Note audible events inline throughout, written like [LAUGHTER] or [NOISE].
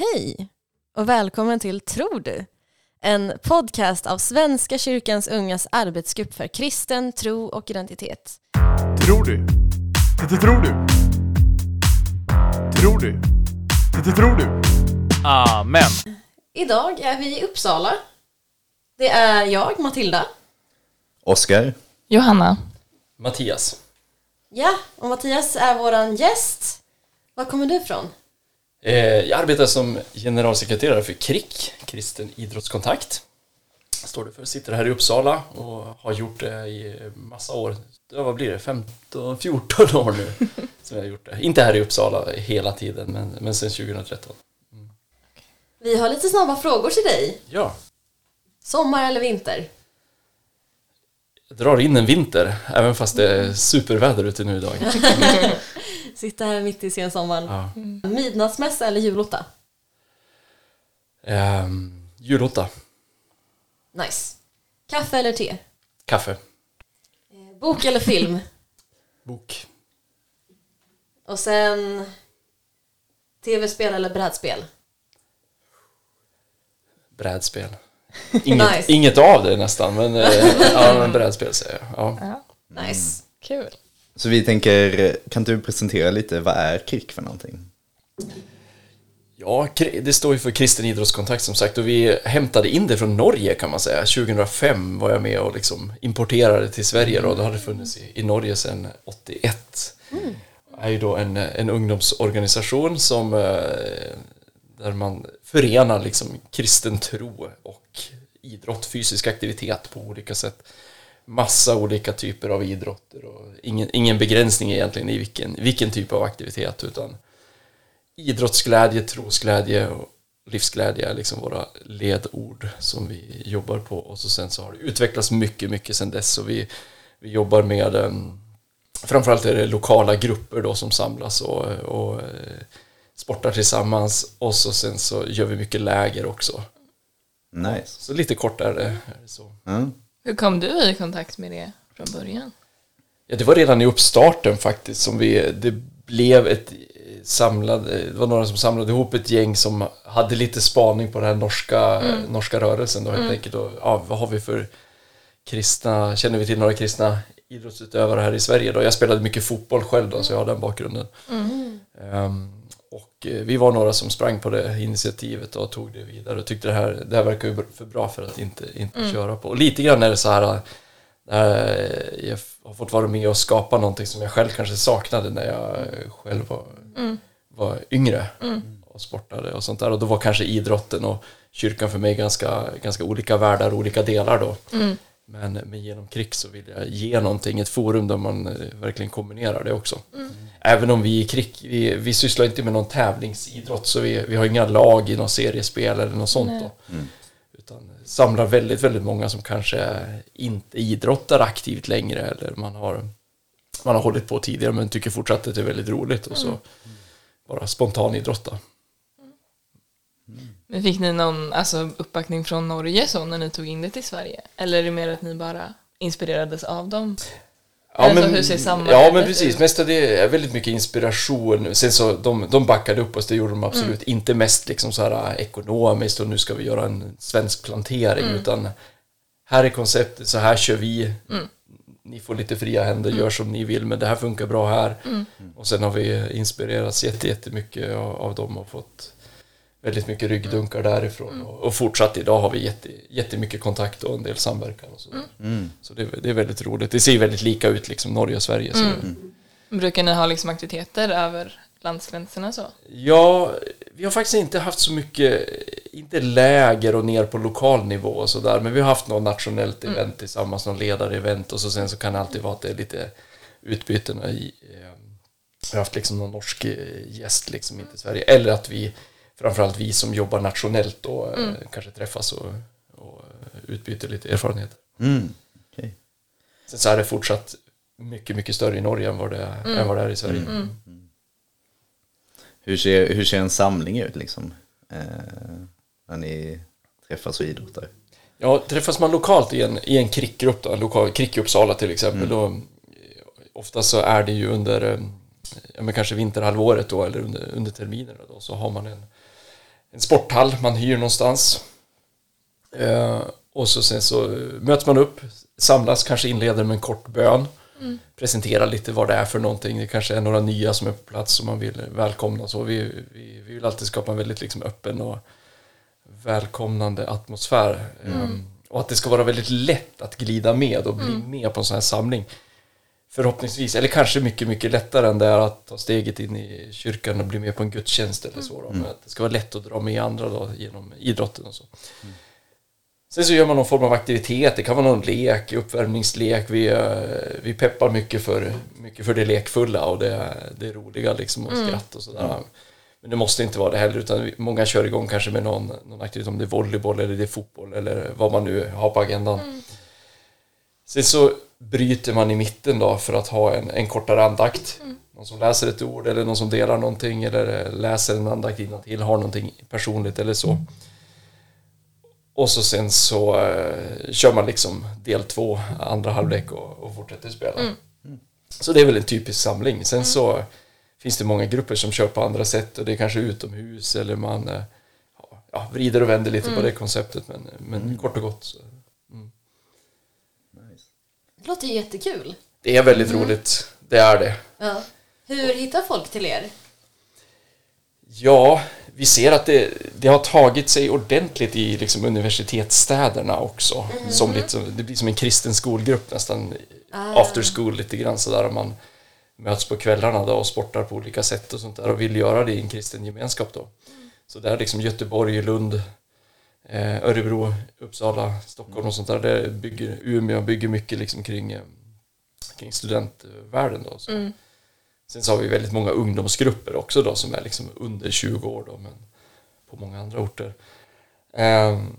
Hej och välkommen till Tror du? En podcast av Svenska kyrkans ungas arbetsgrupp för kristen tro och identitet. Tror du? Det tror du? Tror du? Det tror du? Amen. Idag är vi i Uppsala. Det är jag, Matilda. Oskar. Johanna. Mattias. Ja, och Mattias är våran gäst. Var kommer du ifrån? Eh, jag arbetar som generalsekreterare för KRIK, Kristen Idrottskontakt. Står det för. Sitter här i Uppsala och har gjort det i massa år. Ja, vad blir det? 15, 14 år nu [LAUGHS] som jag har gjort det. Inte här i Uppsala hela tiden, men, men sedan 2013. Vi har lite snabba frågor till dig. Ja, Sommar eller vinter? jag drar in en vinter, även fast det är superväder ute nu idag. [LAUGHS] Sitter här mitt i sensommaren. Ja. Midnattsmässa eller julotta? Ehm, julotta, Nice. Kaffe eller te? kaffe, Eh, Bok eller film? [LAUGHS] bok, Och sen tv-spel eller brädspel? brädspel. Inget, [LAUGHS] Nice. inget av det nästan, men, eh, ja, men brädspel säger jag. Ja. Nice. Kul. Så vi tänker, kan du presentera lite, vad är KRIK för någonting? Ja, det står ju för Kristen Idrottskontakt som sagt och vi hämtade in det från Norge kan man säga. 2005 var jag med och liksom importerade till Sverige då. Det hade funnits i, Norge sedan 81. Det är ju då en, en ungdomsorganisation som eh, där man förenar liksom kristen tro och idrott, fysisk aktivitet på olika sätt. Massa olika typer av idrotter och ingen, ingen begränsning egentligen i vilken, vilken typ av aktivitet utan idrottsglädje, trosglädje och livsglädje är liksom våra ledord som vi jobbar på. Och så sen så har det utvecklats mycket, mycket sen dess. Och vi, vi jobbar med um, framförallt är det lokala grupper då som samlas och, och eh, sportar tillsammans. Och så sen så gör vi mycket läger också. Nice. Så lite kort är det, är det så. Mm. Hur kom du i kontakt med det från början? Ja, det var redan i uppstarten faktiskt som vi, det blev ett samlad, det var några som samlade ihop ett gäng som hade lite spaning på den här norska, norska rörelsen då helt enkelt. Och, ja, vad har vi för kristna, känner vi till några kristna idrottsutövare här i Sverige då? Jag spelade mycket fotboll själv då så jag har den bakgrunden. Och eh, vi var några som sprang på det initiativet och tog det vidare och tyckte det här, det här verkar ju för bra för att inte, inte köra på. Och lite grann är det så här eh, jag har fått vara med och skapa någonting som jag själv kanske saknade när jag själv var, var yngre och sportade och sånt där. Och då var kanske idrotten och kyrkan för mig ganska, ganska olika världar, olika delar då. Men, men genom KRIK så vill jag ge någonting, ett forum där man eh, verkligen kombinerar det också. Även om vi i KRIK, vi, vi sysslar inte med någon tävlingsidrott så vi, vi har inga lag i någon seriespel eller något sånt då. Utan samlar väldigt, väldigt många som kanske inte idrottar aktivt längre eller man har, man har hållit på tidigare men tycker fortsatt att det är väldigt roligt och så bara spontan idrotta. Men fick ni någon alltså, uppbackning från Norge så när ni tog in det till Sverige? Eller är det mer att ni bara inspirerades av dem? Alltså, hur ser samarbetet Ja, men precis. ut? Mest av det är väldigt mycket inspiration. Sen så, de, de backade upp oss, det gjorde de absolut. Inte mest liksom så här äh, ekonomiskt och nu ska vi göra en svensk plantering, utan här är konceptet, så här kör vi. Ni får lite fria händer, gör som ni vill, men det här funkar bra här. Och sen har vi inspirerats jätte- jättemycket av, av dem och fått väldigt mycket ryggdunkar därifrån. Och, och fortsatt idag har vi jätte, jättemycket kontakt och en del samverkan och så. Så det, det är väldigt roligt. Det ser väldigt lika ut liksom Norge och Sverige. Så Brukar ni ha liksom aktiviteter över landsgränserna så? Ja, vi har faktiskt inte haft så mycket, inte läger och ner på lokal nivå och sådär, men vi har haft något nationellt event tillsammans, någon ledare-event och så sen så kan det alltid vara att det är lite utbyten i, eh, vi har haft liksom någon norsk eh, gäst liksom inte i Sverige, eller att vi, framförallt vi som jobbar nationellt då, eh, kanske träffas och, och utbyter lite erfarenheter. Mm. Okej. Sen så är det fortsatt mycket, mycket större i Norge än vad det är, än vad det är i Sverige. Hur, ser, hur ser en samling ut liksom? Eh, när ni träffas och idrottar? Ja, träffas man lokalt i en, i en krickgrupp, då, en lokal krick i Uppsala till exempel, då ofta så är det ju under eh, ja, men kanske vinterhalvåret då, eller under, under terminerna då, så har man en, en sporthall man hyr någonstans. Eh, och så sen så möts man upp, samlas, kanske inleder med en kort bön. Presentera lite vad det är för någonting. Det kanske är några nya som är på plats som man vill välkomna. Så vi, vi, vi vill alltid skapa en väldigt liksom öppen och välkomnande atmosfär. Ehm, och att det ska vara väldigt lätt att glida med och bli med på en sån här samling. Förhoppningsvis, eller kanske mycket, mycket lättare än det är att ta steget in i kyrkan och bli med på en gudstjänst eller så. Då. Men att det ska vara lätt att dra med andra då, genom idrotten och så. Sen så gör man någon form av aktivitet, det kan vara någon lek, uppvärmningslek. Vi, eh, vi peppar mycket för, mycket för det lekfulla och det, det roliga liksom och skratt och sådär. Men det måste inte vara det heller, utan många kör igång kanske med någon, någon aktivitet, om det är volleyboll eller det är fotboll eller vad man nu har på agendan. Sen så bryter man i mitten då för att ha en, en kortare andakt. Någon som läser ett ord eller någon som delar någonting eller eh, läser en andakt till har någonting personligt eller så. Och så sen så eh, kör man liksom del två, andra halvlek och, och fortsätter spela. Så det är väl en typisk samling. Sen så finns det många grupper som kör på andra sätt och det är kanske utomhus eller man eh, ja, vrider och vänder lite på det konceptet men, men kort och gott. Det låter ju jättekul. Det är väldigt roligt, det är det. Ja. Hur hittar folk till er? Ja, vi ser att det, det har tagit sig ordentligt i liksom universitetsstäderna också. Som lite, det blir som en kristen skolgrupp nästan. After school lite grann sådär. Man möts på kvällarna då och sportar på olika sätt och sånt där och vill göra det i en kristen gemenskap då. Så där liksom Göteborg, Lund, Örebro, Uppsala, Stockholm och sånt där. Där bygger Umeå bygger mycket liksom kring, eh, kring studentvärlden då. Så. Sen så har vi väldigt många ungdomsgrupper också då som är liksom under 20 år då, men på många andra orter. Ehm,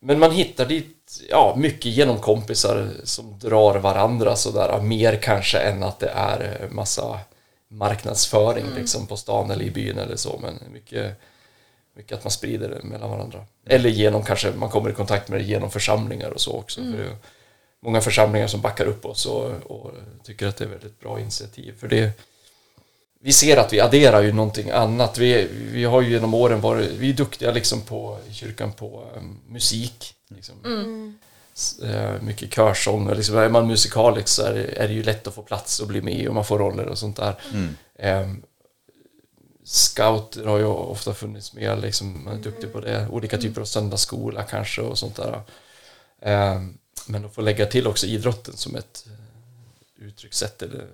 men man hittar dit, ja, mycket genom kompisar som drar varandra sådär, mer kanske än att det är eh, massa marknadsföring liksom på stan eller i byn eller så, men mycket, mycket att man sprider det mellan varandra. Eller genom kanske, man kommer i kontakt med det genom församlingar och så också. För det är många församlingar som backar upp oss och, och tycker att det är väldigt bra initiativ. För det, vi ser att vi adderar ju någonting annat. Vi, vi har ju genom åren varit, vi är duktiga liksom på, i kyrkan på um, musik. Liksom. S- eh, mycket körsång och liksom, är man musikalisk så är det, är det ju lätt att få plats och bli med och man får roller och sånt där. Ehm, Scouter har ju ofta funnits med, liksom, man är duktig på det. Olika typer av söndagsskola kanske och sånt där. Ehm, men att få lägga till också idrotten som ett eh, uttryckssätt eller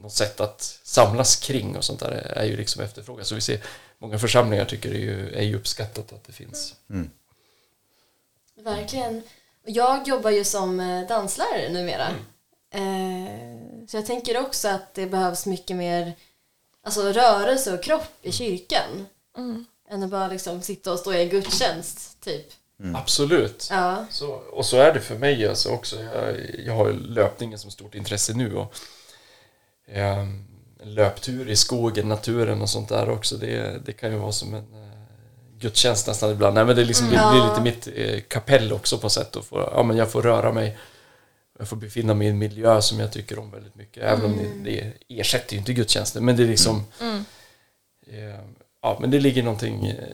något sätt att samlas kring och sånt där är ju liksom efterfrågat. Så vi ser många församlingar tycker det är ju, är ju uppskattat att det finns. Verkligen. Och Jag jobbar ju som eh, danslärare numera. Eh, så jag tänker också att det behövs mycket mer alltså, rörelse och kropp i kyrkan. Än att bara liksom sitta och stå i en gudstjänst, typ. Absolut. Ja. Så, och så är det för mig alltså också. Jag, jag har ju löpningen som stort intresse nu. Och, en löptur i skogen, naturen och sånt där också. Det, det kan ju vara som en eh, gudstjänst nästan ibland. Nej, men det liksom blir, Ja. blir lite mitt eh, kapell också på sätt att få, ja, men jag får röra mig. Jag får befinna mig i en miljö som jag tycker om väldigt mycket. Även om det, det ersätter ju inte gudstjänsten. Men det är liksom... Eh, ja, men det ligger någonting eh,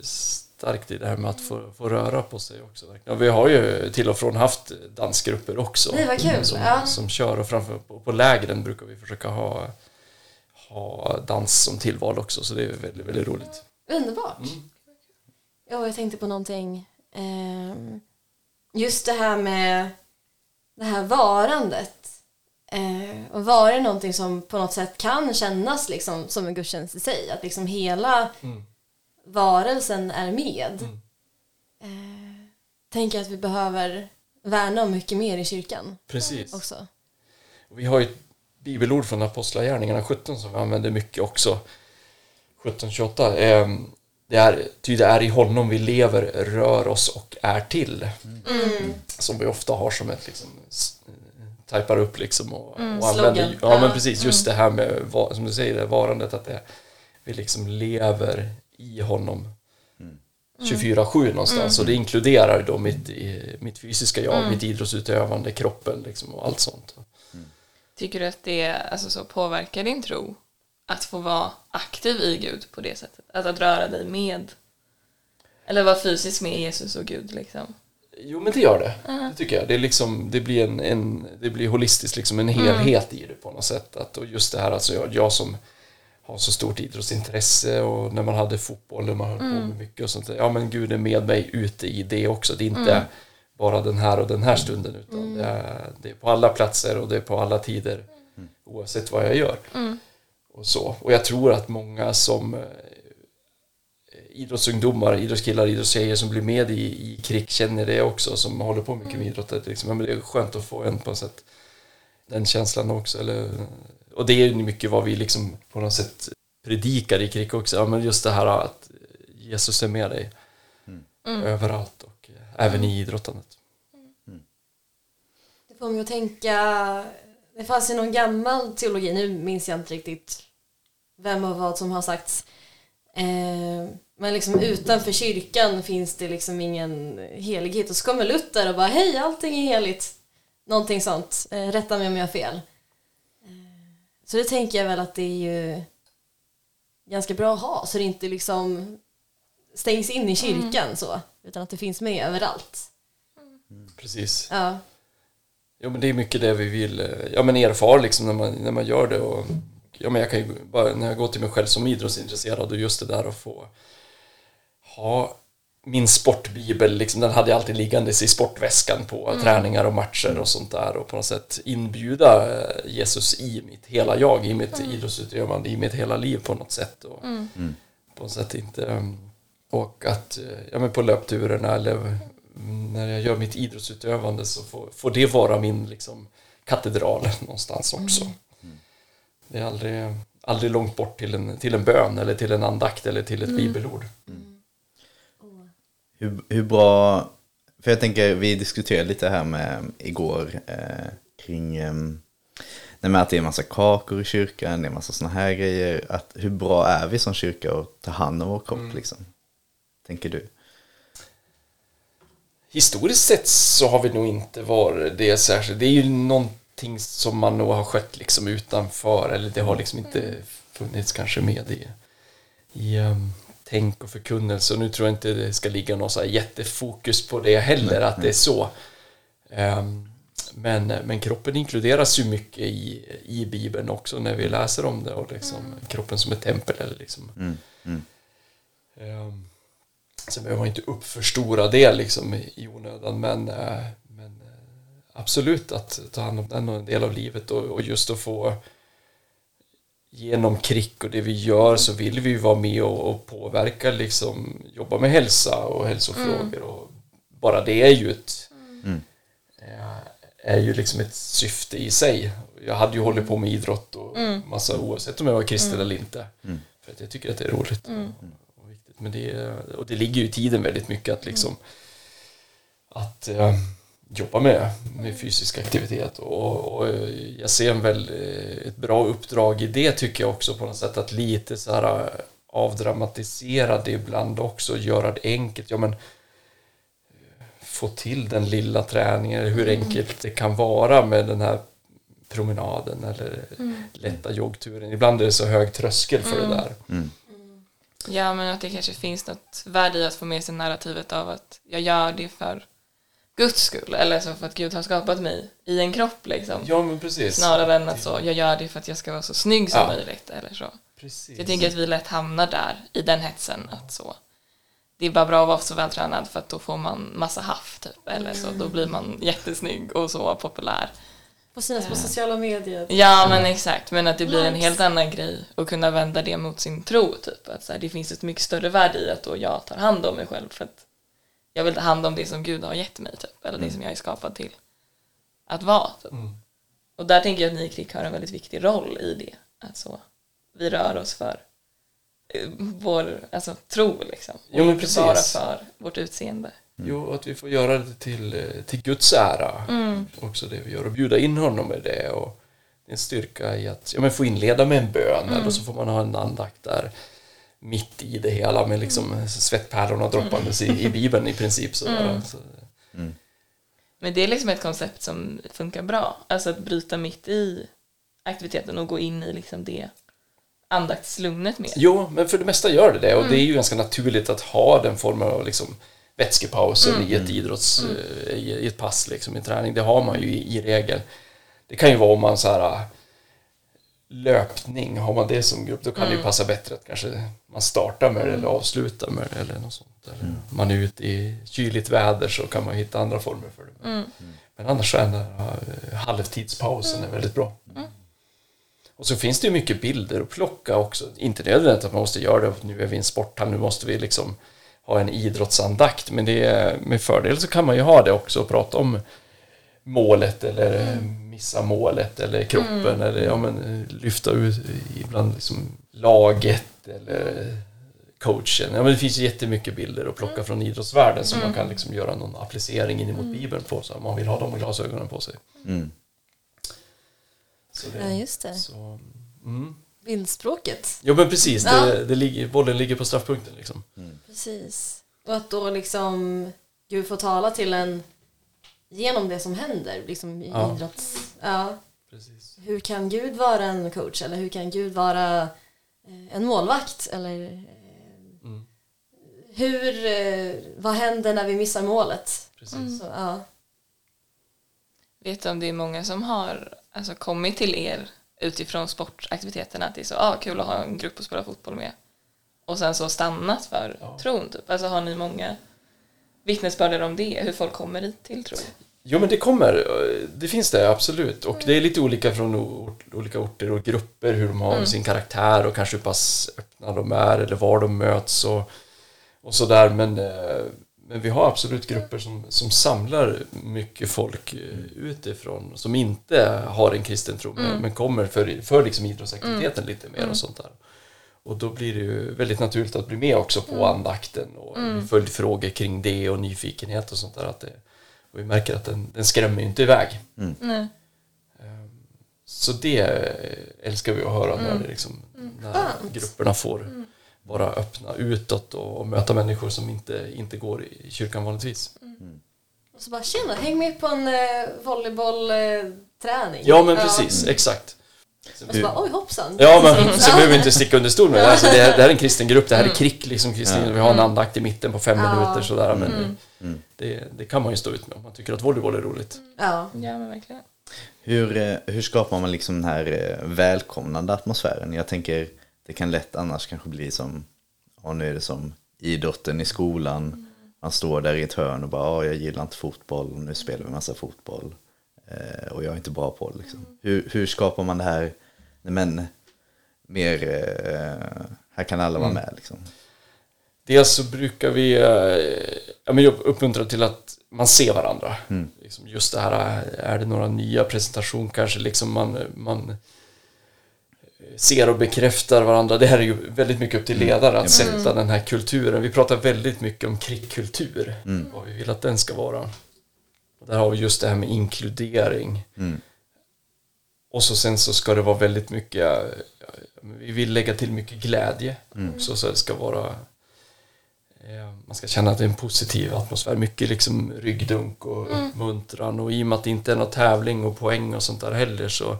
starkt i det här med att få, få röra på sig också. Och vi har ju till och från haft dansgrupper också. Nej, vad kul. Som, Ja. som kör och framför på, på lägren brukar vi försöka ha, ha dans som tillval också. Så det är väldigt, väldigt roligt. Underbart. Ja, jag tänkte på någonting. ehm, just det här med det här varandet. Eh, och vara någonting som på något sätt kan kännas liksom som en gudstjänst i sig. Att liksom hela varelsen är med. Eh, tänker att vi behöver värna om mycket mer i kyrkan Precis. också. Vi har ju ett bibelord från Apostlagärningarna 17 som vi använder mycket också. 1728. Eh, det är, ty det är i honom vi lever, rör oss och är till. Som vi ofta har som ett liksom, typar upp liksom och, och använder. slogan. Ja, men precis. Just det här med, som du säger, det varandet att det, vi liksom lever i honom 24-7 någonstans. Och det inkluderar då mitt, mitt fysiska jag, mitt idrottsutövande, kroppen liksom och allt sånt. Tycker du att det alltså, så påverkar din tro? Att få vara aktiv i Gud på det sättet? Att, att röra dig med Eller vara fysisk med Jesus och Gud liksom. Jo men det gör det. Det tycker jag. Det, är liksom, det, blir en, en, det blir holistiskt, liksom en helhet i det på något sätt. Att, och just det här, alltså jag, jag som har så stort idrottsintresse och när man hade fotboll och man höll på med mycket och sånt där. Ja men Gud är med mig ute i det också. Det är inte bara den här och den här stunden utan det, är, det är på alla platser och det är på alla tider oavsett vad jag gör. Och, så. och jag tror att många som eh, idrottsungdomar, idrottskillar, idrottstjejer som blir med i, i KRIK känner det också, som håller på mycket med idrott. Att Liksom, men det är skönt att få en på något sätt den känslan också. Eller, och det är ju mycket vad vi liksom på något sätt predikar i KRIK också. Ja, men just det här att Jesus är med dig överallt och eh, även i idrottandet. Det får mig att tänka, det fanns ju någon gammal teologi, nu minns jag inte riktigt vem och vad som har sagts. Eh, men liksom utanför kyrkan finns det liksom ingen helighet. Och så kommer Luther och bara hej, allting är heligt. Någonting sånt. Eh, rätta mig om jag har fel. Eh, så det tänker jag väl att det är ju ganska bra att ha så det inte liksom stängs in i kyrkan så. Utan att det finns med överallt. Precis. Ja. Jo men det är mycket det vi vill eh, ja, men erfara liksom när man, när man gör det. Och, ja, men jag kan ju bara, när jag går till mig själv som idrottsintresserad och just det där att få ha min sportbibel, liksom, den hade jag alltid liggandes i sportväskan på träningar och matcher och sånt där och på något sätt inbjuda eh, Jesus i mitt hela jag, i mitt idrottsutövande, i mitt hela liv på något sätt. Och På något sätt inte um, och att eh, ja, men på löpturerna eller när jag gör mitt idrottsutövande så får, får det vara min liksom, katedral [LAUGHS] någonstans också. Det är aldrig, aldrig långt bort till en, till en bön eller till en andakt eller till ett bibelord. Hur, hur bra, för jag tänker vi diskuterade lite här med igår eh, kring eh, nej, att det är en massa kakor i kyrkan, det är en massa sådana här grejer. Att hur bra är vi som kyrka att ta hand om vår kropp liksom? Tänker du? Historiskt sett så har vi nog inte varit det särskilt. Det är ju någonting som man nog har skött liksom utanför eller det har liksom inte funnits kanske med i, i um, tänk och förkunnelse. Och nu tror jag inte det ska ligga någon så här jättefokus på det heller, att det är så. Ehm, men, men kroppen inkluderas ju mycket i, i Bibeln också när vi läser om det och liksom kroppen som ett tempel. Eller liksom. Mm, mm. Ehm, Sen behöver man inte uppförstora det liksom i onödan men, eh, men eh, absolut att ta hand om den och en del av livet och, och just att få genom krick och det vi gör så vill vi ju vara med och, och påverka liksom jobba med hälsa och hälsofrågor och bara det är ju ett Mm. eh, är ju liksom ett syfte i sig. Jag hade ju hållit på med idrott och massa oavsett om jag var kristen eller inte. För att jag tycker att det är roligt viktigt. Men det, och det ligger ju i tiden väldigt mycket att liksom att eh, jobba med, med fysisk aktivitet och, och eh, jag ser en väl, eh, ett bra uppdrag i det tycker jag också på något sätt att lite så här eh, avdramatisera det ibland också, göra det enkelt. Ja, men, få till den lilla träningen, hur enkelt det kan vara med den här promenaden eller lätta joggturen. Ibland är det så hög tröskel för det där. Ja, men att det kanske finns något värde i att få med sig narrativet av att jag gör det för Guds skull, eller så för att Gud har skapat mig i en kropp liksom. Ja, men precis. Snarare än att så, jag gör det för att jag ska vara så snygg som Ja. möjligt eller så. Precis. Jag tänker att vi lätt hamnar där, i den hetsen att så det är bara bra att vara så vältränad för att då får man massa haff typ, eller så då blir man jättesnygg och så populär. På sina på sociala medier. Ja men exakt, men att det blir en helt annan grej att kunna vända det mot sin tro typ. Att så här, det finns ett mycket större värde i att då jag tar hand om mig själv för att jag vill ta hand om det som Gud har gett mig typ, eller det som jag är skapad till att vara. Typ. Mm. Och där tänker jag att ni i Klick har en väldigt viktig roll i det. Att så, vi rör oss för eh, vår alltså, tro liksom. Och Jo, men inte precis. bara för vårt utseende. Jo, att vi får göra det till, eh, till Guds ära. Mm. Också det vi gör. Och bjuda in honom med det. Och det är en styrka i att ja, men få inleda med en bön. Mm. Eller så får man ha en andakt där mitt i det hela med liksom Mm. svettpärlorna droppandes i, i Bibeln i princip. Sådär. Så, Men det är liksom ett koncept som funkar bra. Alltså att bryta mitt i aktiviteten och gå in i liksom det andaktslugnet mer. Jo, men för det mesta gör det det och det är ju ganska naturligt att ha den formen av liksom vätskepauser i ett idrotts... eh, I, ett pass, liksom, i träning. Det har man ju i, i regel. Det kan ju vara om man så här äh, löpning, har man det som grupp, då kan det ju passa bättre att kanske man startar med det eller avslutar med det eller något sånt. Eller man är ute i kyligt väder så kan man hitta andra former för det. Men annars så är den här äh, halvtidspausen är väldigt bra. Och så finns det ju mycket bilder att plocka också. Inte nödvändigt att man måste göra det, nu är vi i en sporthall, nu måste vi liksom ha en idrottsandakt. Men det är, med fördel så kan man ju ha det också och prata om målet eller eh, missa målet eller kroppen eller ja, men, lyfta ut ibland liksom laget eller coachen. Ja, men det finns jättemycket bilder att plocka från idrottsvärlden som man kan liksom göra någon applicering in emot Bibeln på så om man vill ha de glasögonen på sig. Mm. Så Ja, just det. Så, mm. Bildspråket. Jo men precis, Ja. det, det ligger, bollen ligger på straffpunkten liksom. Precis. Och att då liksom Gud får tala till en genom det som händer liksom i Ja. idrotts... Ja. Precis. Hur kan Gud vara en coach eller hur kan Gud vara eh, en målvakt eller eh, Mm. hur, eh, vad händer när vi missar målet? Precis. Så, ja. Vet du om det är många som har alltså, kommit till er utifrån sportaktiviteterna att det är så ah, kul att ha en grupp att spela fotboll med och sen så stannat för Ja. tron typ. Alltså har ni många vittnesbörd om det, hur folk kommer hit till tro? Jo men det kommer, det finns det absolut. Och det är lite olika från olika orter och grupper, hur de har sin karaktär och kanske hur pass öppna de är eller var de möts och, och sådär. Men, eh, men vi har absolut grupper som, som samlar mycket folk eh, utifrån som inte har en kristen tro men, men kommer för, för liksom idrottsaktiviteten lite mer och sånt där. Och då blir det ju väldigt naturligt att bli med också på andakten och mm. följdfrågor kring det och nyfikenhet och sånt där. Att det, och vi märker att den, den skrämmer ju inte iväg. Nej. Så det eh, älskar vi att höra när, det liksom, när Skönt. grupperna får vara öppna utåt och, möta människor som inte, inte går i kyrkan vanligtvis. Och så bara tjena, häng med på en eh, volleybollträning. Ja men precis, exakt. Och så bara oj hoppsan. Ja men [LAUGHS] så behöver vi inte sticka under stol med det. Alltså, det, här, det här är en kristen grupp, det här är krick liksom kristen. Vi har en andakt i mitten på fem Ja. minuter sådär. Men det, det kan man ju stå ut med om man tycker att volleyboll är roligt. Ja. Ja men verkligen. Hur, eh, hur skapar man liksom den här eh, välkomnande atmosfären? Jag tänker, det kan lätt annars kanske bli som, ja nu är det som idrotten i skolan. Man står där i ett hörn och bara, ja jag gillar inte fotboll, nu spelar vi massa fotboll. Eh, och jag är inte bra på det liksom. Hur, hur skapar man det här, men, mer, eh, här kan alla vara med liksom. Dels så brukar vi eh, uppmuntra till att man ser varandra. Liksom just det här, är det några nya presentation kanske liksom man, man ser och bekräftar varandra. Det här är ju väldigt mycket upp till ledare att sätta den här kulturen. Vi pratar väldigt mycket om krigskultur, vad vi vill att den ska vara. Och där har vi just det här med inkludering. Och så sen så ska det vara väldigt mycket, vi vill lägga till mycket glädje också så det ska vara eh, man ska känna att det är en positiv atmosfär, mycket liksom ryggdunk och uppmuntran och i och med att det inte är någon tävling och poäng och sånt där heller så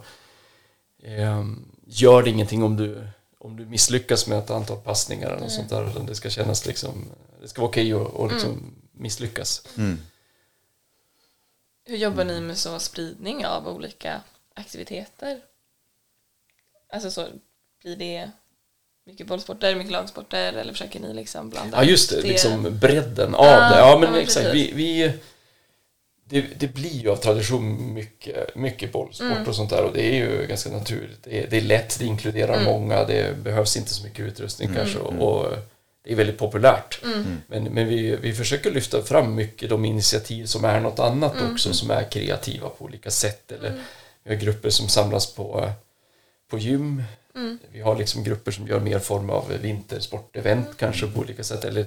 eh, gör det ingenting om du, om du misslyckas med ett antal passningar eller något sånt där utan det ska kännas liksom, det ska vara okej att och liksom misslyckas. Hur jobbar ni med så spridning av olika aktiviteter? Alltså så blir det mycket bollsporter, mycket lagsporter eller försöker ni liksom blanda Ja just det, upp liksom bredden av Ja, det. Ja men ja, men exakt, vi, vi det, det blir ju av tradition mycket, mycket bollsport Mm. och sånt där och det är ju ganska naturligt. Det är, det är lätt, det inkluderar Mm. många, det behövs inte så mycket utrustning kanske och, och det är väldigt populärt. Mm. Men, men vi, vi försöker lyfta fram mycket de initiativ som är något annat Mm. också, som är kreativa på olika sätt. Eller vi har grupper som samlas på, på gym. Mm. Vi har liksom grupper som gör mer form av vintersportevent kanske på olika sätt. Eller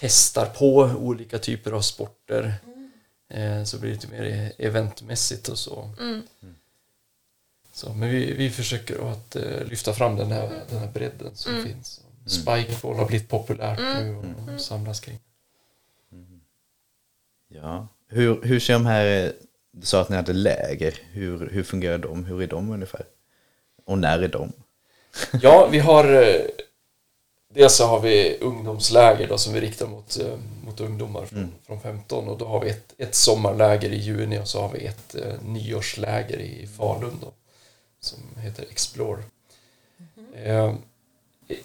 testar på olika typer av sporter. Eh, så blir det lite mer eventmässigt och så. Mm. så men vi, vi försöker att eh, lyfta fram den här, den här bredden som finns. Spikeball har blivit populärt nu och, och samlas kring. Ja. Hur, hur ser de här, du sa att ni hade läger, hur, hur fungerar de? Hur är de ungefär? Och när är de? Ja, vi har... Dels så har vi ungdomsläger då, som vi riktar mot, eh, mot ungdomar från, från 15 och då har vi ett, ett sommarläger i juni och så har vi ett eh, nyårsläger i Falun då, som heter Explore. Eh,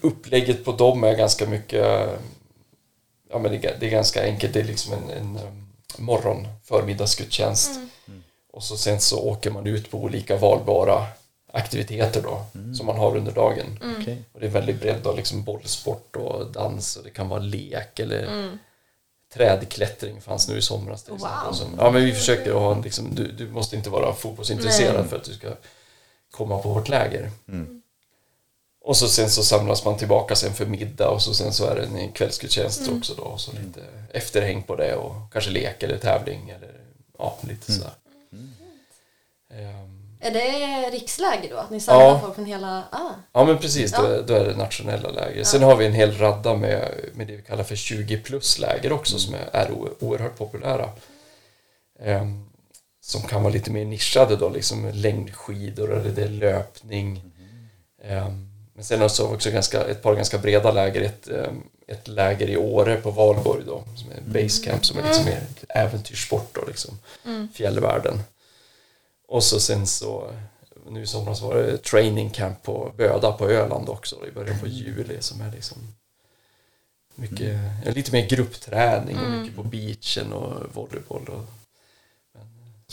upplägget på dem är ganska mycket... Ja, men det, är, det är ganska enkelt. Det är liksom en, en eh, morgon förmiddagsgudstjänst. Och så sen så åker man ut på olika valbara aktiviteter då, som man har under dagen. Okej. Och det är väldigt bredd då, liksom bollsport och dans och det kan vara lek eller trädklättring fanns nu i somras till. Wow. Som- Ja, men vi försöker att ha en liksom, du, du måste inte vara fotbollsintresserad Nej. för att du ska komma på vårt läger. Och så sen så samlas man tillbaka sen för middag och så sen så är det en kvällsgudstjänst också då och så lite efterhäng på det och kanske lek eller tävling eller ja, lite sådär. Ehm, Är det riksläger då? Att ni samlar Ja. folk från hela... Ah. Ja men precis, då, Ja. är- då är det nationella läger. Sen har vi en hel radda med, med det vi kallar för 20 plus läger också som är, oerhört populära. Ehm, som kan vara lite mer nischade då, liksom längdskidor eller det är löpning. Ehm, men sen också, också ganska, ett par ganska breda läger. Ett, ehm, ett läger i Åre på Valborg då, som är basecamp som är liksom mer äventyrssport då, liksom. Fjällvärlden. Och så sen så, nu i somras var det training camp på Böda på Öland också i början på juli som är liksom mycket, ja, lite mer gruppträning och mycket på beachen och volleyboll och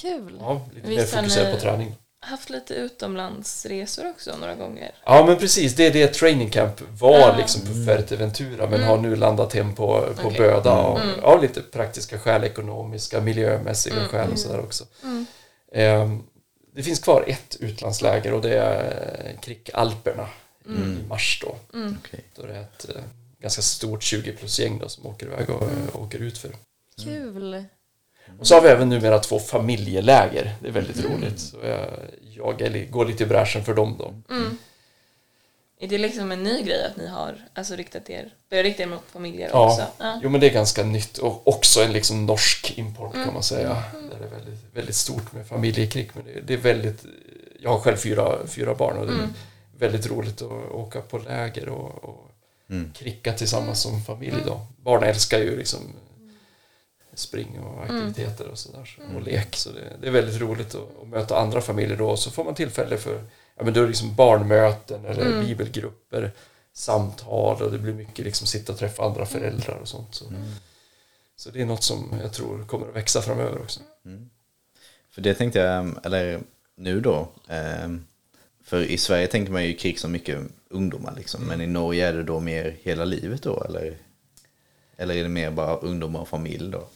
Kul! ja, lite Visst mer fokuserat på träning. Haft lite utomlandsresor också några gånger. Ja men precis, det är det training camp var Ja. liksom på Fuerteventura men har nu landat hem på, på Okej. Böda och ja, lite praktiska skäl, ekonomiska, miljömässiga skäl och sådär också. Ehm, det finns kvar ett utlandsläger och det är Krickalperna i mars då. Okej. Då det är ett eh, ganska stort 20 plus gäng då som åker iväg och eh, åker ut för. Kul! Och så har vi även numera två familjeläger. Det är väldigt roligt. Så jag, jag går lite i bräschen för dem då. Är det liksom en ny grej att ni har alltså, riktat er, börjat rikta er mot familjer Ja. också? Ja. Jo men det är ganska nytt och också en liksom norsk import kan man säga. Där det är väldigt, väldigt stort med familjekrig. Men det, det är väldigt, jag har själv fyra, fyra barn och det är väldigt roligt att åka på läger och, och kricka tillsammans som familj då. Barn älskar ju liksom spring och aktiviteter och sådär. Så, och lek. Så det, det är väldigt roligt att, att möta andra familjer då. Och så får man tillfälle för ja, men då är det liksom barnmöten eller bibelgrupper, samtal och det blir mycket liksom sitta och träffa andra föräldrar och sånt. Så, så det är något som jag tror kommer att växa framöver också. För det tänkte jag, eller nu då. ehm, För i Sverige tänker man ju krig som mycket ungdomar liksom. Men i Norge är det då mer hela livet då eller? Eller är det mer bara ungdomar och familj då?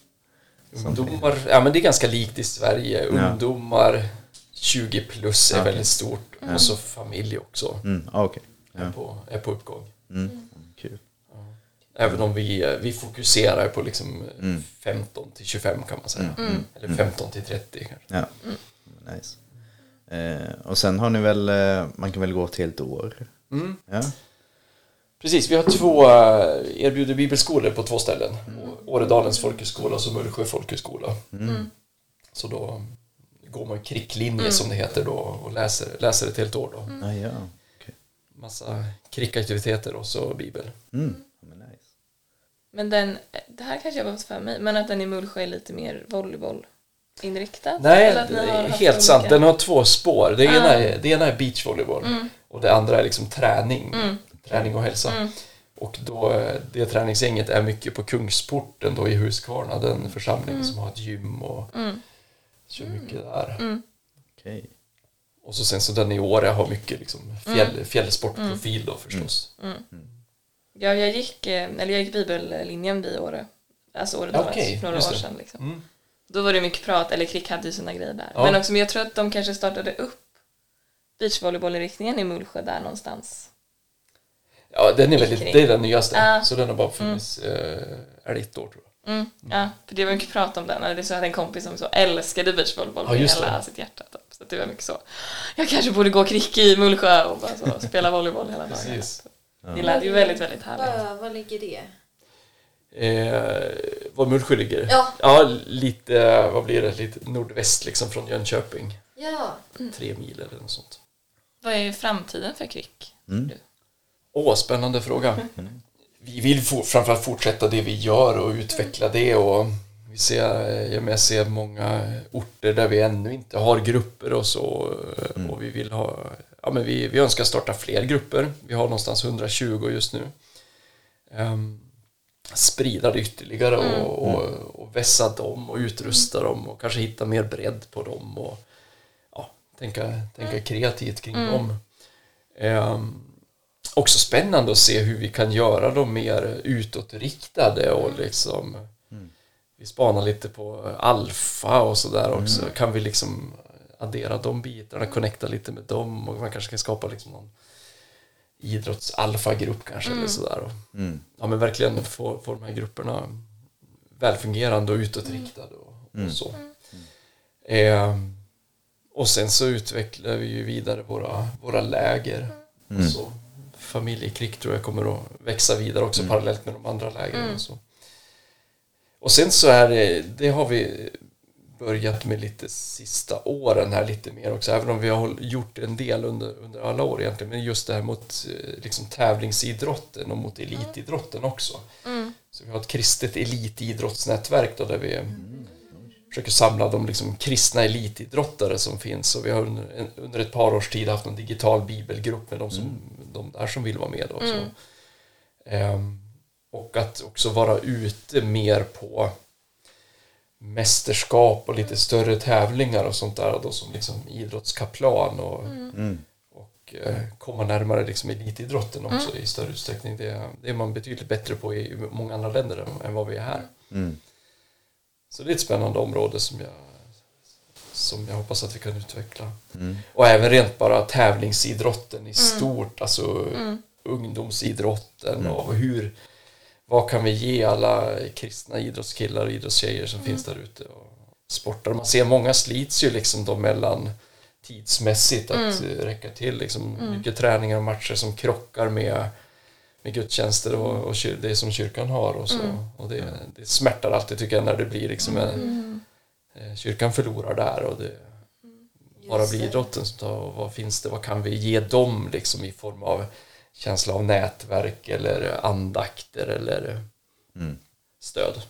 Ungdomar, ja men det är ganska likt i Sverige. Ungdomar 20 plus är Okej. väldigt stort. Och så familj också Mm, ah, okej. är, på, är på uppgång. Mm. Kul. Även om vi, vi fokuserar på liksom 15 till 25 kan man säga. Eller 15 till 30 kanske. Ja, nice. Eh, och sen har ni väl, eh, man kan väl gå ett helt år? Ja. Precis, vi har två, eh, erbjuder bibelskolor på två ställen. Åredalens folkhögskola och Mullsjö folkhögskola. Så då går man kricklinje som det heter då och läser, läser ett helt år då. Ah, ja. okej. Massa krickaktiviteter och så bibel. Mm. ja, men nice. Men den, det här kanske jag var för mig, men att den i Mullsjö är lite mer? Nej, har är haft helt olika- sant. Den har två spår. Det ena Ah. är, det ena är beachvolleyboll och det andra är liksom träning. Mm. Träning och hälsa. Och då, eh, det träningsgänget är mycket på Kungsporten då i Huskvarna, den församling Mm. som har ett gym och kör mycket där. Okej. Och så sen så den i Åre har mycket liksom fjäll, Mm. fjällsportprofil då förstås. Ja, jag gick, eh, eller jag gick bibellinjen vid Åre. Alltså Åre okej, för några år sedan. Liksom. Mm. Då var det mycket prat, eller Krick hade ju sina grejer där. Ja. Men också, men jag tror att de kanske startade upp beachvolleybollinriktningen i Mullsjö där någonstans. Ja, den är väldigt, det är den nyaste. Ja. Så den har bara funnits, eh, är det ett år tror jag. Mm. Ja, för det var mycket prat om den. Eller Det är så att en kompis som så älskade beachvolleyboll Ja, med hela sitt hjärta. Typ. Så det var mycket så. Jag kanske borde gå krick i Mullsjö och bara så, [LAUGHS] spela volleyboll hela dagen. Precis. Det lät ju väldigt, väldigt härligt. Vad, vad ligger det? Eh, var Mullsjö ligger? Ja. ja, lite, vad blir det, lite nordväst liksom från Jönköping. Ja. Tre mil eller något sånt. Vad är framtiden för Kvick? Mm. Du? Åh, spännande fråga. Vi vill for, framförallt fortsätta det vi gör och utveckla det och vi ser, jag menar, jag ser många orter där vi ännu inte har grupper och så och vi vill ha, ja men vi, vi önskar starta fler grupper. Vi har någonstans 120 just nu. Um, sprida det ytterligare och, och, och vässa dem och utrusta dem och kanske hitta mer bredd på dem och ja, tänka, tänka kreativt kring dem. Ehm, också spännande att se hur vi kan göra dem mer utåtriktade och liksom vi spanar lite på alfa och sådär också. Kan vi liksom addera de bitarna, connecta lite med dem och man kanske kan skapa liksom någon idrottsalfagrupp kanske eller sådär. Och, Mm. Ja men verkligen få, få de här grupperna välfungerande och utåtriktade och, och så. Ehm, och sen så utvecklar vi ju vidare våra, våra läger. Och så. Familjekrick tror jag kommer att växa vidare också parallellt med de andra lägren. Och, så. och sen så är det, det har vi börjat med lite sista åren här lite mer också, även om vi har gjort en del under, under alla år egentligen, men just det här mot eh, liksom, tävlingsidrotten och mot elitidrotten också. Så vi har ett kristet elitidrottsnätverk då, där vi försöker samla de liksom, kristna elitidrottare som finns och vi har under, under ett par års tid haft en digital bibelgrupp med de, som, de där som vill vara med också. Ehm, och att också vara ute mer på mästerskap och lite större tävlingar och sånt där då som liksom idrottskaplan och, och eh, komma närmare liksom elitidrotten också i större utsträckning. Det, det är man betydligt bättre på i många andra länder än, än vad vi är här. Mm. Så det är ett spännande område som jag, som jag hoppas att vi kan utveckla. Och även rent bara tävlingsidrotten i stort, alltså ungdomsidrotten och hur, vad kan vi ge alla kristna idrottskillar och idrottstjejer som finns där ute och sportar. Man ser många slits ju liksom då mellan tidsmässigt att eh, räcka till liksom mycket träningar och matcher som krockar med med gudstjänster och, och kyr- det som kyrkan har och så. Och det, det smärtar alltid tycker jag när det blir liksom en, kyrkan förlorar där och det bara Just blir idrotten som tar, och vad finns det, vad kan vi ge dem liksom i form av känsla av nätverk eller andakter eller Mm. stöd.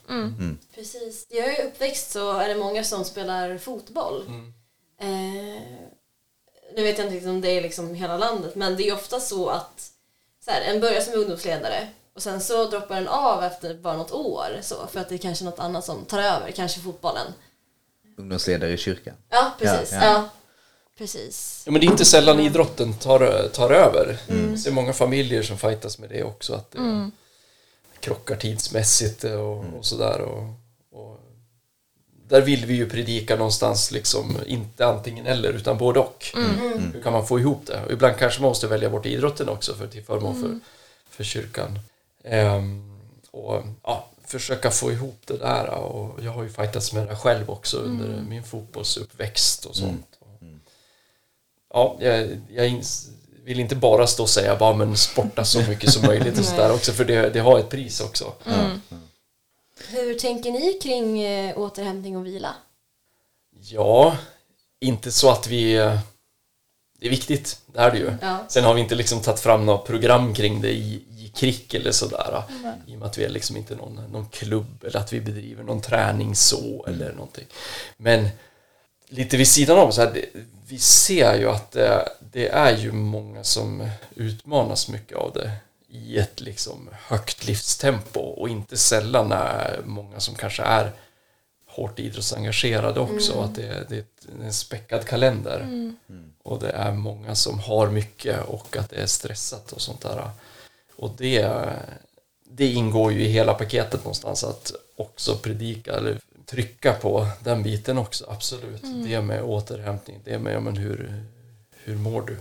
Precis. Jag är uppväxt så är det många som spelar fotboll. Mm. Eh, nu vet jag inte om det är liksom hela landet, men det är ofta så att så här, en börjar som ungdomsledare och sen så droppar den av efter bara något år så, för att det är kanske något annat som tar över, kanske fotbollen. Ungdomsledare i kyrkan. Ja, precis. Ja, Ja, ja. Precis. Ja, men det är inte sällan idrotten tar, tar över. Jag ser många familjer som fightas med det också. Att det krockar tidsmässigt och, och sådär. Och, och där vill vi ju predika någonstans, liksom, inte antingen eller, utan både och. Hur kan man få ihop det? Och ibland kanske man måste välja bort idrotten också för, till förmån för, för kyrkan. Ehm, och ja, försöka få ihop det där. Och jag har ju fightats med det själv också under min fotbollsuppväxt och sånt. Ja, jag, jag ins- vill inte bara stå och säga bara men sporta så [LAUGHS] mycket som möjligt och sådär också för det, det har ett pris också. Hur tänker ni kring eh, återhämtning och vila? Ja, inte så att vi... eh, Det är viktigt, det är det ju. Ja. Sen har vi inte liksom tagit fram något program kring det i krick eller sådär. I och med att vi är liksom inte någon, någon klubb eller att vi bedriver någon träning så eller någonting. Men lite vid sidan om, så här, det, vi ser ju att det, det är ju många som utmanas mycket av det i ett liksom högt livstempo och inte sällan är många som kanske är hårt idrottsengagerade också. Att det, det är en späckad kalender. Och det är många som har mycket och att det är stressat och sånt där. Och det, det ingår ju i hela paketet någonstans att också predika eller trycka på den biten också, absolut. Det med återhämtning, det med men hur, hur mår du?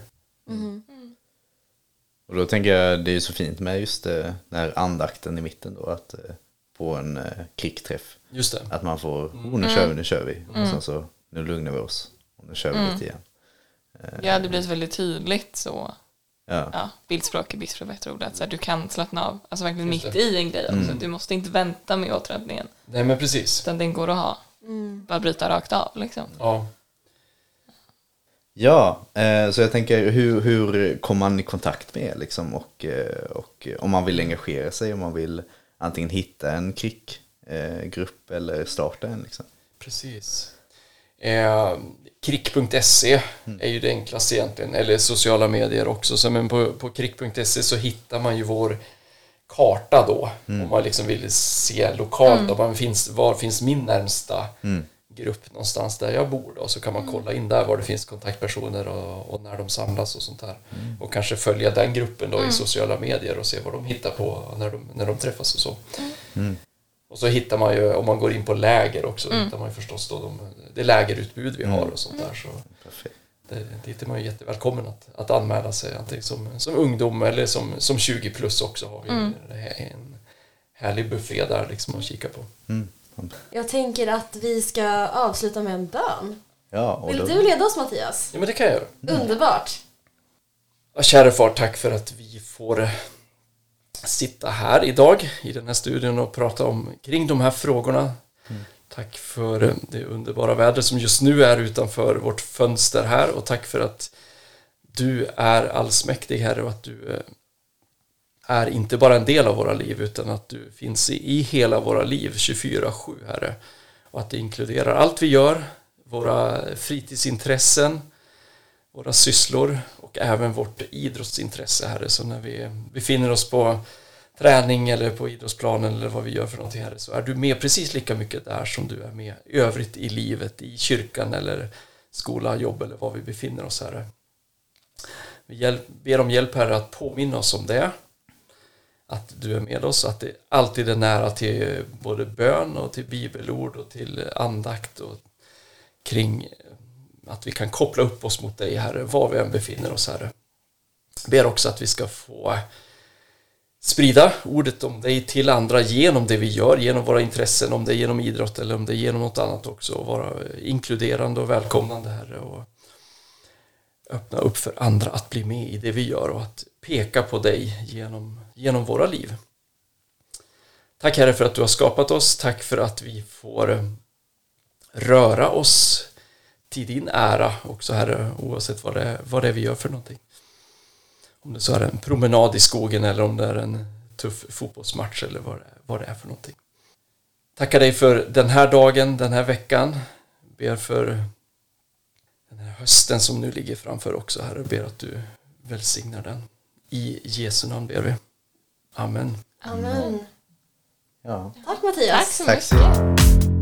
Och då tänker jag det är så fint med just det, den här andakten i mitten då. Att eh, på en eh, krickträff. Just det. Att man får, oh, nu kör vi, nu kör vi. Och sen så, nu lugnar vi oss. Och nu kör vi lite igen. Ja, det blir så väldigt tydligt så. Ja. Ja, bildspråk är på bättre ord. Att så här, du kan slappna av, alltså verkligen mitt i en grej också. Du måste inte vänta med återhämtningen. Nej men precis. Utan den går att ha. Bara bryta rakt av liksom. Ja. Ja, eh, så jag tänker hur, hur kommer man i kontakt med er liksom och, eh, och om man vill engagera sig, om man vill antingen hitta en krickgrupp eller starta en liksom. Precis. Eh, Krick.se är ju det enklaste egentligen, eller sociala medier också. Så, men på, på krick.se så hittar man ju vår karta då. Om man liksom vill se lokalt, då, man finns, var finns min närmsta grupp någonstans där jag bor då. Så kan man kolla in där var det finns kontaktpersoner och, och när de samlas och sånt där. Och kanske följa den gruppen då i sociala medier och se vad de hittar på när de, när de träffas och så. Och så hittar man ju, om man går in på läger också, hittar man ju förstås då de, det lägerutbud vi har och sånt där. Så Perfekt. det, dit är man ju jättevälkommen att, att anmäla sig, antingen som, som ungdom eller som, som 20 plus också har vi är en härlig buffé där liksom att kika på. Mm. Jag tänker att vi ska avsluta med en bön. Ja, och Vill då, du leda oss Mattias? Ja men det kan jag göra. Underbart. Ja, kära far, tack för att vi får eh, sitta här idag i den här studion och prata om kring de här frågorna. Tack för eh, det underbara vädret som just nu är utanför vårt fönster här och tack för att du är allsmäktig Herre och att du eh, är inte bara en del av våra liv utan att du finns i hela våra liv 24-7 Herre. Och att det inkluderar allt vi gör, våra fritidsintressen, våra sysslor och även vårt idrottsintresse Herre. Så när vi befinner oss på träning eller på idrottsplanen eller vad vi gör för någonting här så är du med precis lika mycket där som du är med i övrigt i livet, i kyrkan eller skola, jobb eller var vi befinner oss Herre. Vi hjälp, ber om hjälp Herre att påminna oss om det. Att du är med oss, att det alltid är nära till både bön och till bibelord och till andakt och kring att vi kan koppla upp oss mot dig Herre, var vi än befinner oss Herre. Ber också att vi ska få sprida ordet om dig till andra genom det vi gör, genom våra intressen, om det är genom idrott eller om det är genom något annat också. Och vara inkluderande och välkomnande Herre och öppna upp för andra att bli med i det vi gör och att peka på dig genom, genom våra liv. Tack Herre för att du har skapat oss. Tack för att vi får eh, röra oss till din ära också Herre, oavsett vad det, vad det är vi gör för någonting. Om det så är en promenad i skogen eller om det är en tuff fotbollsmatch eller vad det, vad det är för någonting. Tackar dig för den här dagen, den här veckan. Ber för den här hösten som nu ligger framför också, Herre. Ber att du välsignar den. I Jesu namn ber vi. Amen. Amen. ja. Tack Mattias. Tack så Tack mycket. så mycket.